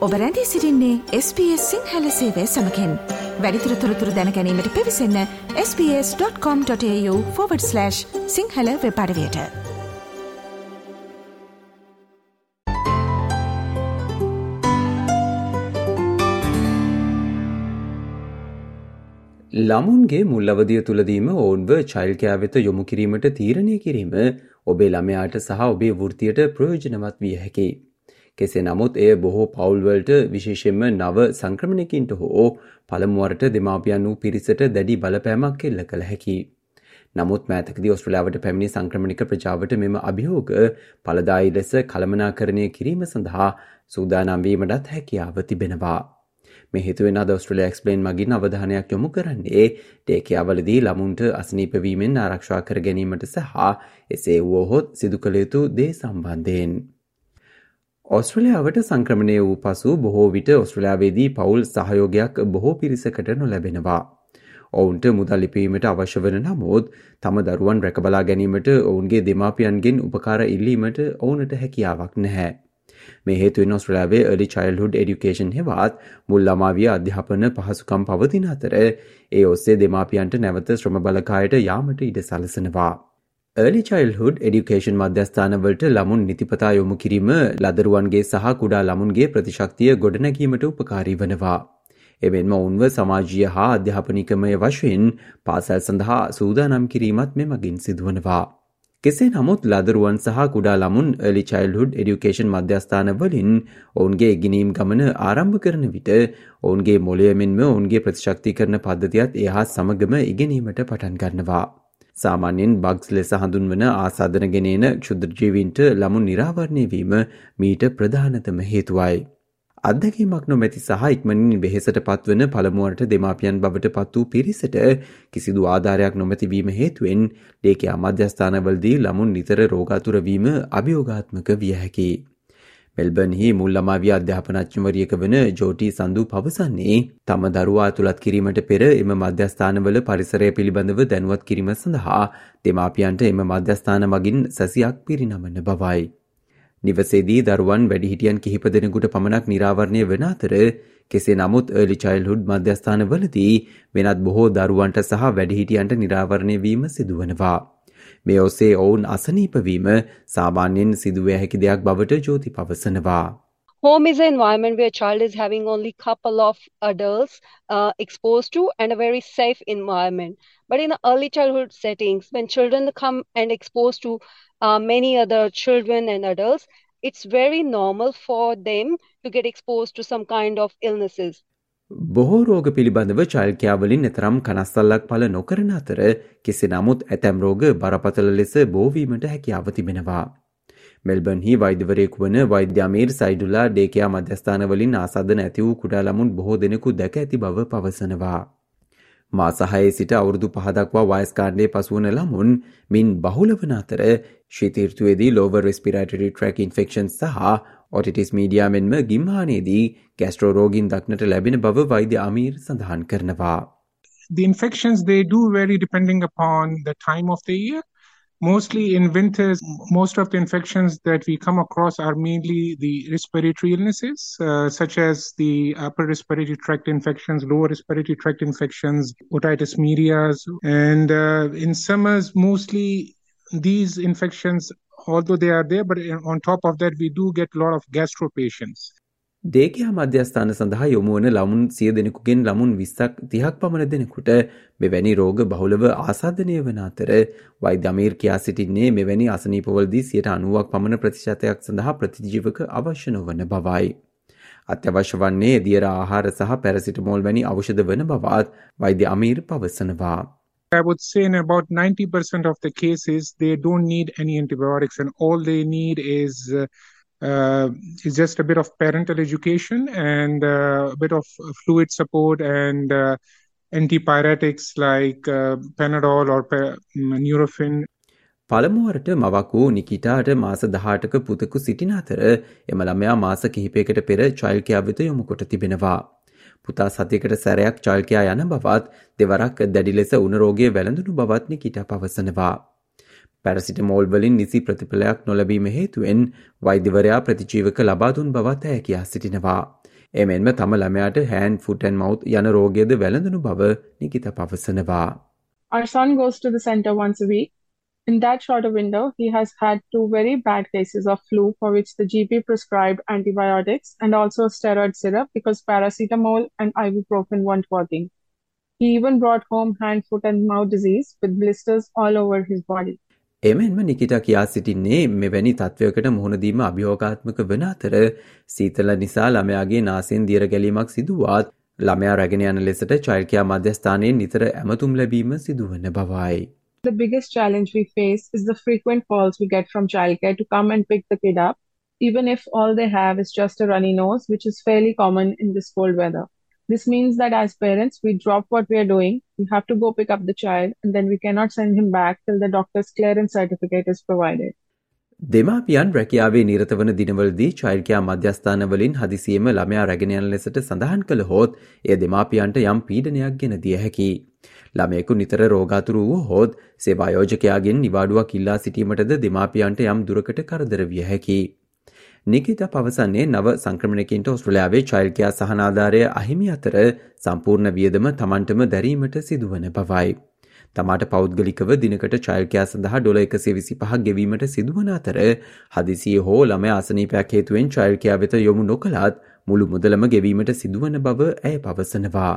ඔබ රැඳී සිරින්නේ SBS සිංහල සේවය සමකෙන් වැඩිතුර තොරතුර දැනැනීමට පිවිසන්න ps.com.ta/ සිංහල වෙපඩවයට ළමුන්ගේ මුල්ලවදිය තුළදීම ඔවුන්ව චයිල්කයා වෙත යොමු කිරීමට තීරණය කිරීම ඔබේ ළමයාට සහ ඔබේ වෘතියට ප්‍රයෝජනවත් විය හැකි. කෙසේ නමුත් එය බොහෝ පවුල්වලට විශේෂෙන්ම නව සංක්‍රමණයකින්ට හෝ පළමුුවරට දෙමාපියන් වූ පිරිසට දැඩි බලපෑමක් කෙල්ල කළ හැකි. නමුත් මෑතකද ඔස්ට්‍රලාවට පැමිණි සංක්‍රමණික ප්‍රජාවට මෙම අභියෝග පලදායි ලෙස කළමනාකරණය කිරීම සඳහා සූදානම්වීමටත් හැකියාව තිබෙනවා. මේ හිතුවෙන දස්ට්‍රලයා එක්ස්පලේන් මගින් අවධානයක් යොමු කරන්නේ ටේකයාවලදී ළමුන්ට අසනීපවීමෙන් ආරක්ෂා කර ගැනීමට සහ එසේ වුවහොත් සිදු කළ යුතු දේ සම්බන්ධයෙන්. ඔස්ට්‍රලියාවට සංක්‍රමණය වූ පසු බොහෝ විට ඔස්ට්‍රලයාාවේදී පවුල් සහයෝගයක් බොහෝ පිරිසකට නොලැබෙනවා. ඔවුන්ට මුදල් ලිපීමට අවශ්‍ය වන නමුත් තම දරුවන් රැකබලා ගැනීමට ඔවුන්ගේ දෙමාපියන්ගෙන් උපකාර ඉල්ලීමට ඔවුනට හැකියාවක් නැහැ. මේ හේතුවෙන් ඔස්ට්‍රලාවේ එලි චයිල්හුඩ් එඩියුකේෂන් හෙවත් මුල් ළමාවිය අධ්‍යාපන පහසුකම් පවතින අතර ඒ ඔස්සේ දෙමාපියන්ට නැවත ශ්‍රම බලකායට යාමට ඉඩ සලසනවා. Early Childhood Education මධ්‍යස්ථානවලට ළමුන් නිතිපතා යොමු කිරීම ලදරුවන්ගේ සහ කුඩා ළමුන්ගේ ප්‍රතිශක්තිය ගොඩනැගීමට උපකාරී වනවා. එමෙන්ම ඔවුන්ව සමාජීය හා අධ්‍යාපනිකමය වශයෙන් පාසැල් සඳහා සූදානම් කිරීමත් මෙමගින් සිදුවනවා. කෙසේ නමුත් ලදරුවන් සහ කුඩා ළමුන් එලි චයිල්හුඩ් එඩියුකේෂන් මධ්‍යස්ථාන වලින් ඔවුන්ගේ ඉගෙනීම් ගමන ආරම්භ කරන විට ඔවුන්ගේ මොලයමෙන්ම ඔවුන්ගේ ප්‍රතිශක්ති කරන පද්ධතියත් එහා සමගම ඉගෙනීමට පටන් ගන්නවා. සාමාන්‍යයෙන් බග්ස් ලෙස හඳුන්වන ආසාධන ගෙනන ක්ෂුද්‍රජීවින්ට ළමුන් නිරාවරණය වීම මීට ප්‍රධානතම හේතුවයි. අත්දැකීමක් නොමැති සහ ඉක්මනින් වෙහෙසට පත්වන පළමුුවන්ට දෙමාපියන් බවට පත් වූ පිරිසට කිසිදු ආධාරයක් නොමැතිවීම හේතුවෙන් ලේකයා මධ්‍යස්ථානවලදී ළමුන් නිතර රෝගාතුරවීම අභියෝගාත්මක විය හැකි. මෙල්බන්හි මුල්ලමාවිය අධ්‍යාපනච්චවරියක වන ජෝටි සඳු පවසන්නේ තම දරුවා තුළත් කිරීමට පෙර එම මධ්‍යස්ථානවල පරිසරය පිළිබඳව දැනුවත් කිරීම සඳහා දෙමාපියන්ට එම මධ්‍යස්ථාන මගින් සැසියක් පිරිනමන්න බවයි. නිවසේදී දරුවන් වැඩිහිටියන් කිහිප දෙනෙකුට පමණක් නිරාවරණය වන අතර කෙසේ නමුත් ඒලි චයිල්හුඩ් මධ්‍යස්ථානවලදී වෙනත් බොහෝ දරුවන්ට සහ වැඩිහිටියන්ට නිරාවරණය වීම සිදුවනවා. මේ ඔස්සේ ඔවුන් අසනීපවීම සාමාන්‍යයෙන් සිදුවේ හැකි දෙයක් බවට ජෝති පවසනවා. Home is an environment where a child is having only couple of adults uh, exposed to and a very safe environment. But in the early childhood settings, when children come and exposed to uh, many other children and adults, it's very normal for them to get exposed to some kind of illnesses. බොහෝ රෝග පිළිබඳව චල්කයාවලින් එතරම් කනස්සල්ලක් පල නොකරන අතර කෙසි නමුත් ඇතැම් රෝග බරපතල ලෙස බෝවීමට හැකියාව තිබෙනවා. මෙල්බන්හි වෛදවරයෙකු වන වෛද්‍යමීර් සයිඩුලා ඩේකයා මධ්‍යස්ථානවලින් ආසාධන ඇති වූ කුඩා ළමුන් බොහෝ දෙනෙකු දැක ඇති බව පවසනවා. මාසහයේ සිට අවුරුදු පහදක්වා වයස්කාණ්ඩේ පසුවන ළමුන් මින් බහුලවන අතර ශීතීර්තුවේදී ලෝව රෙස්පිරටරි ට්‍රක් ඉන්ෆෙක්ෂන් සහ ඔටිටිස් මීඩියාමෙන්ම ගිම්හානයේදී ගැස්ට්‍රෝ රෝගින් දක්නට ලැබෙන බව වෛද්‍ය අමීර් සඳහන් කරනවා. The infections they do vary depending upon the time of the year. Mostly in winters, most of the infections that we come across are mainly the respiratory illnesses, uh, such as the upper respiratory tract infections, lower respiratory tract infections, otitis media. And uh, in summers, mostly these infections, although they are there, but on top of that, we do get a lot of gastro patients. දේකයා මධ්‍යස්ථාන සඳහා යොමුවන ළමුන් සිය දෙනෙකුගෙන් ළමුන් විස්සක් තිහක් පමණ දෙනෙකුට මෙවැනි රෝග බහුලව ආසාධනය වන අතර වෛද්‍යමීර් කියා සිටින්නේ මෙවැනි අසනීපවලදී සියට අනුවක් පමණ ප්‍රතිශතයක් සඳහා ප්‍රතිජීවක අවශ්‍ය නොවන බවයි. අත්‍යවශ්‍ය වන්නේ දියර ආහාර සහ පැරසිටමෝල් වැනි අවෂධ වන බවත් වෛද්‍ය අමීර් පවසනවා. I would say in about 90% of the cases, they don't need any antibiotics, and all they need is uh, uh, is just a bit of parental education and uh, a bit of fluid support and uh, antipyretics like uh, Panadol or mm, Nurofen. පළමුුවරට මවක් වූ නිකිටාට මාස දහටක පුතකු සිටින අතර එම ළමයා මාස කිහිපයකට පෙර චයිල්කයා වෙත යොමුකොට තිබෙනවා. පුතා සතියකට සැරයක් චල්කයා යන බවත් දෙවරක් දැඩි ලෙස උනරෝගය වැළඳුණු බවත් නිකිට පවසනවා. පැරසිටමෝල් වලින් නිසි ප්‍රතිඵලයක් නොලැබීම හේතුවෙන් වෛද්‍යවරයා ප්‍රතිජීවක ලබා දුන් බවත් ඇය කියා සිටිනවා. එමෙන්ම තම ළමයාට හෑන් ෆුටන් මවුත් යන රෝගයද වැළඳනු බව නිකිත පවසනවා. Our son goes to the center once a week. In that shorter window, he has had two very bad cases of flu for which the GP prescribed antibiotics and also steroid syrup because paracetamol and ibuprofen weren't working. He even brought home hand, foot, and mouth disease with blisters all over his body. එමෙන්ම නිකිට කියා සිටින්නේ මෙවැනි තත්ත්වයකට මුහුණදීම අභියෝගාත්මක වන අතර සීතල නිසා ළමයාගේ නාසෙන් දියර ගැලීමක් සිදුවත් ළමයා රැගෙන යන ලෙසට චෛල්කයා මධ්‍යස්ථානයෙන් නිතර ඇමතුම් ලැබීම සිදුවන බවයි. The biggest challenge we face is the frequent calls we get from childcare to come and pick the kid up, even if all they have is just a runny nose, which is fairly common in this cold weather. This means that as parents, we drop what we are doing, we have to go pick up the child, and then we cannot send him back till the doctor's clearance certificate is provided. දෙමාපියන් රැකියාවේ නිරත වන දිනවලදී චෛල්කයා මධ්‍යස්ථානවලින් හදිසියම ළමයා රැගෙන යන ලෙසට සඳහන් කළ හොත් එය දෙමාපියන්ට යම් පීඩනයක් ගෙන දිය හැකි. ළමයෙකු නිතර රෝගාතුරු වූ හොත් සේවායෝජකයාගෙන් නිවාඩුවක් ඉල්ලා සිටීමටද දෙමාපියන්ට යම් දුරකට කරදර විය හැකි. නිකිත පවසන්නේ නව සංක්‍රමණකින්ට ඔස්ට්‍රලයාාවේ චෛල්කයා සහනාධාරය අහිමි අතර සම්පූර්ණ වියදම තමන්ටම දැරීමට සිදුවන බවයි. තමාට පෞද්ගලිකව දිනකට චෛල්කයා සඳහා ඩොල එකසේ විසි පහක් ගෙවීමට සිදුවන අතර හදිසිය හෝ ළම ආසනීපයක් හේතුවෙන් චෛල්කයා වෙත යොමු නොකළත් මුළු මුදලම ගෙවීමට සිදුවන බව ඇය පවසනවා.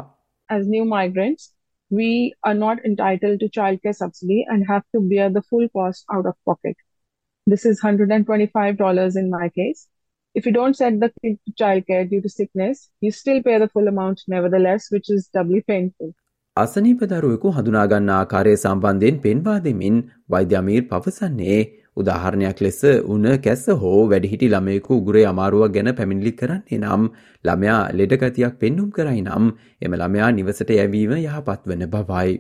As new migrants, we are not entitled to childcare subsidy and have to bear the full cost out of pocket. This is $125 in my case. If you don't send the kid to childcare due to sickness, you still pay the full amount nevertheless, which is doubly painful. අසනීපදරුවෙකු හඳුනාගන්න ආකාරය සම්බන්ධයෙන් පෙන්වා දෙමින් වෛද්‍යමීර් පවසන්නේ උදාහරණයක් ලෙස උන කැස්ස හෝ වැඩිහිටි ළමයෙකු උගුරේ අමාරුවක් ගැන පැමිණිලි කරන්නේ නම් ළමයා ලෙඩගතියක් පෙන්නුම් කරයි නම් එම ළමයා නිවසට යැවීම යහපත් වන බවයි.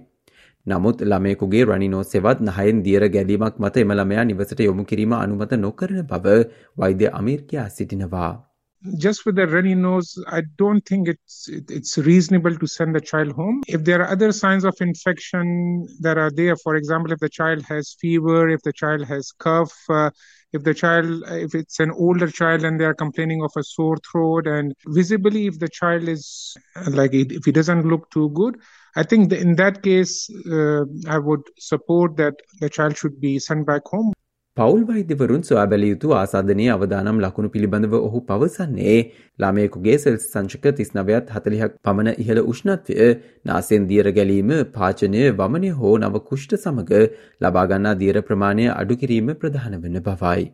නමුත් ළමයෙකුගේ රනිනෝ සෙවත් නහයෙන් දියර ගැලීමක් මත එම ළමයා නිවසට යොමු කිරීම අනුමත නොකරන බව වෛද්‍ය අමීර්කයා සිටිනවා. Just with a runny nose, I don't think it's it's reasonable to send the child home. If there are other signs of infection that are there, for example, if the child has fever, if the child has cough, uh, if the child, if it's an older child and they are complaining of a sore throat, and visibly if the child is uh, like if he doesn't look too good, I think in that case, uh, I would support that the child should be sent back home. පවුල් වෛද්‍යවරුන් සොයා බැලිය යුතු ආසාධනයේ අවදානම් ලකුණු පිළිබඳව ඔහු පවසන්නේ ළමයෙකුගේ සෙල්ස් සංචක තිස්නවයත් හතලිහක් පමණ ඉහළ උෂ්ණත්වය නාසෙන් දියර ගැලීම පාචනය වමනය හෝ නව කුෂ්ට සමඟ ලබාගන්නා දියර ප්‍රමාණය අඩු කිරීම ප්‍රධාන වන බවයි.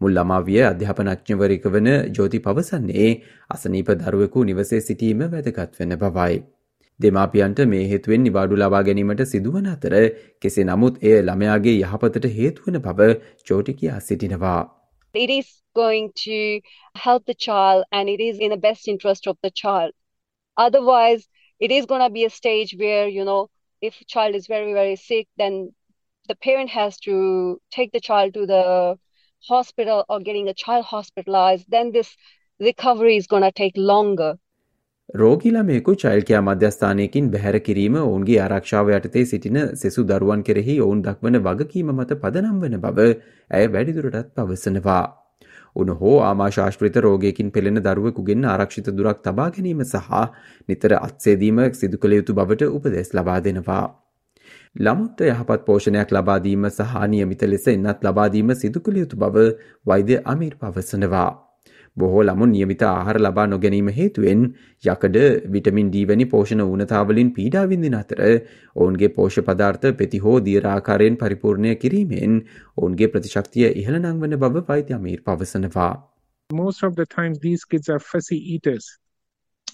මුල් ළමාවිය අධ්‍යාපනඥවරක වන ජෝති පවසන්නේ අසනීප දරුවෙකු නිවසේ සිටීම වැදගත් වෙන බවයි. දෙමාපියන්ට මේ හේතුවෙන් නිවාඩු ලබා ගැනීමට සිදුවන අතර කෙසේ නමුත් එය ළමයාගේ යහපතට හේතුවන බව චෝටි කියා සිටිනවා. It is going to help the child and it is in the best interest of the child. Otherwise, it is going to be a stage where, you know, if child is very, very sick, then the parent has to take the child to the hospital or getting a child hospitalized. Then this recovery is going to take longer. රෝගිලමයෙකු චෛල්කයා මධ්‍යස්ථානයකින් බැහැර කිරීම ඔවුන්ගේ ආරක්ෂාව යටතේ සිටින සෙසු දරුවන් කෙරෙහි ඔවුන් දක්වන වගකීම මත පදනම් වන බව ඇය වැඩිදුරටත් පවසනවා. උන හෝ ආමාශාශ්‍රිත රෝගයකින් පෙළෙන දරුවෙකුගෙන් ආරක්ෂිත දුරක් තබා ගැනීම සහ නිතර අත්සේදීම සිදු කළ යුතු බවට උපදෙස් ලබා දෙනවා. ළමුත්ත යහපත් පෝෂණයක් ලබාදීම සහ නියමිත ලෙස එන්නත් ලබාදීම සිදු කළ යුතු බව වෛද්‍ය අමීර් පවසනවා. බොහෝ ළමුන් නියමිත ආහාර ලබා නොගැනීම හේතුවෙන් යකඩ විටමින් ඩී වැනි පෝෂණ ඌනතාවලින් පීඩා විඳින අතර ඔවුන්ගේ පෝෂ පදාර්ථ පෙති හෝ දීරාකාරයෙන් පරිපූර්ණය කිරීමෙන් ඔවුන්ගේ ප්‍රතිශක්තිය ඉහළ නංවන බව වෛද්‍ය අමීර් පවසනවා. Most of the times these kids are fussy eaters.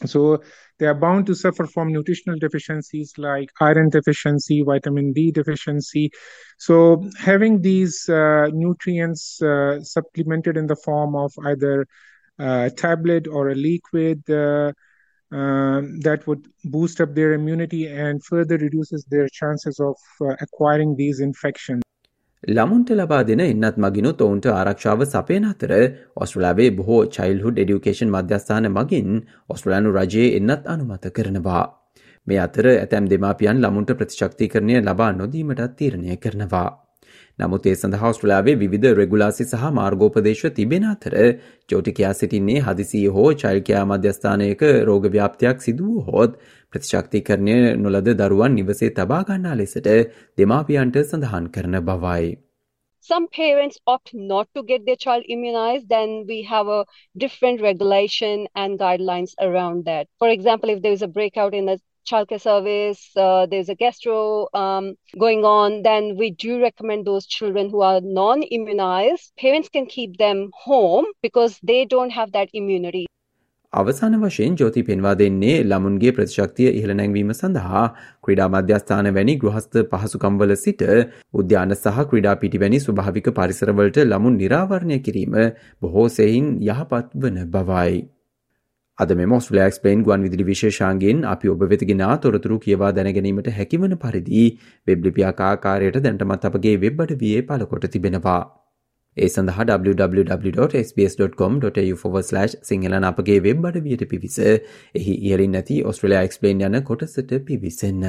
So they are bound to suffer from nutritional deficiencies like iron deficiency, vitamin D deficiency. So having these uh, nutrients uh, supplemented in the form of either a tablet or a liquid uh, um, that would boost up their immunity and further reduces their chances of uh, acquiring these infections. ළමුන්ට ලබා දෙන එන්නත් මගිනුත් ඔවුන්ට ආරක්ෂාව සපයන අතර ඔස්ට්‍රලාවේ බොහෝ චයිල්හුඩ් education මධ්‍යස්ථාන මගින් ඔස්ට්‍රලයානු රජයේ එන්නත් අනුමත කරනවා. මේ අතර ඇතැම් දෙමාපියන් ළමුන්ට ප්‍රතිශක්තිකරණය ලබා නොදීමටත් තීරණය කරනවා. නමුත් ඒ සඳහා ඔස්ට්‍රේලියාවේ විවිධ රෙගුලාසි සහ මාර්ගෝපදේශ තිබෙන අතර ජෝටි කියා සිටින්නේ හදිසිය හෝ චෛල්කයා මධ්‍යස්ථානයක රෝග ව්‍යාප්තියක් සිදුව හොත් ප්‍රතිශක්තිකරණය නොලද දරුවන් නිවසේ තබා ගන්නා ලෙසට දෙමාපියන්ට සඳහන් කරන බවයි. some parents opt not to get their child immunized, then we have a different regulation and guidelines around that. For example, if there is a breakout in the childcare service, uh, there's a gastro um, going on, then we do recommend those children who are non immunized. Parents can keep them home because they don't have that immunity. අවසාන වශයෙන් ජෝති පෙන්වා දෙන්නේ ළමුන්ගේ ප්‍රතිශක්තිය ඉහළ නැංවීම සඳහා ක්‍රඩා මධ්‍යස්ථාන වැනි ගෘහස්ත පහසුකම්වල සිට උද්‍යාන සහ ක්‍රඩා පිටි වැනි ස්වභාවික පරිසරවලට ළමුන් නිරාවරණය කිරීම බොහෝ සෙයින් යහපත් වන බවයි. අද මෙ මොස්ලෑක්ස්පේන් ගුවන් විදිලි විශේෂාන්ගෙන් අපි ඔබ වෙතිගෙන තොරතුරු කියවා දැනගැනීමට හැකිවන පරිදි වෙබ්ලිපියාකාකාරයට දැන්ටමත් අපගේ වෙබ්බට විය පලකොට තිබෙනවා. ඒ සඳහා www.sbs.com.tu/ සිංහලන අපගේ වෙබ් අඩවියට පිවිස එහි ඉහලින් නැති ඔස්ට්‍රලයා එක්ස්පලේන් යන කොටසට පිවිසන්න.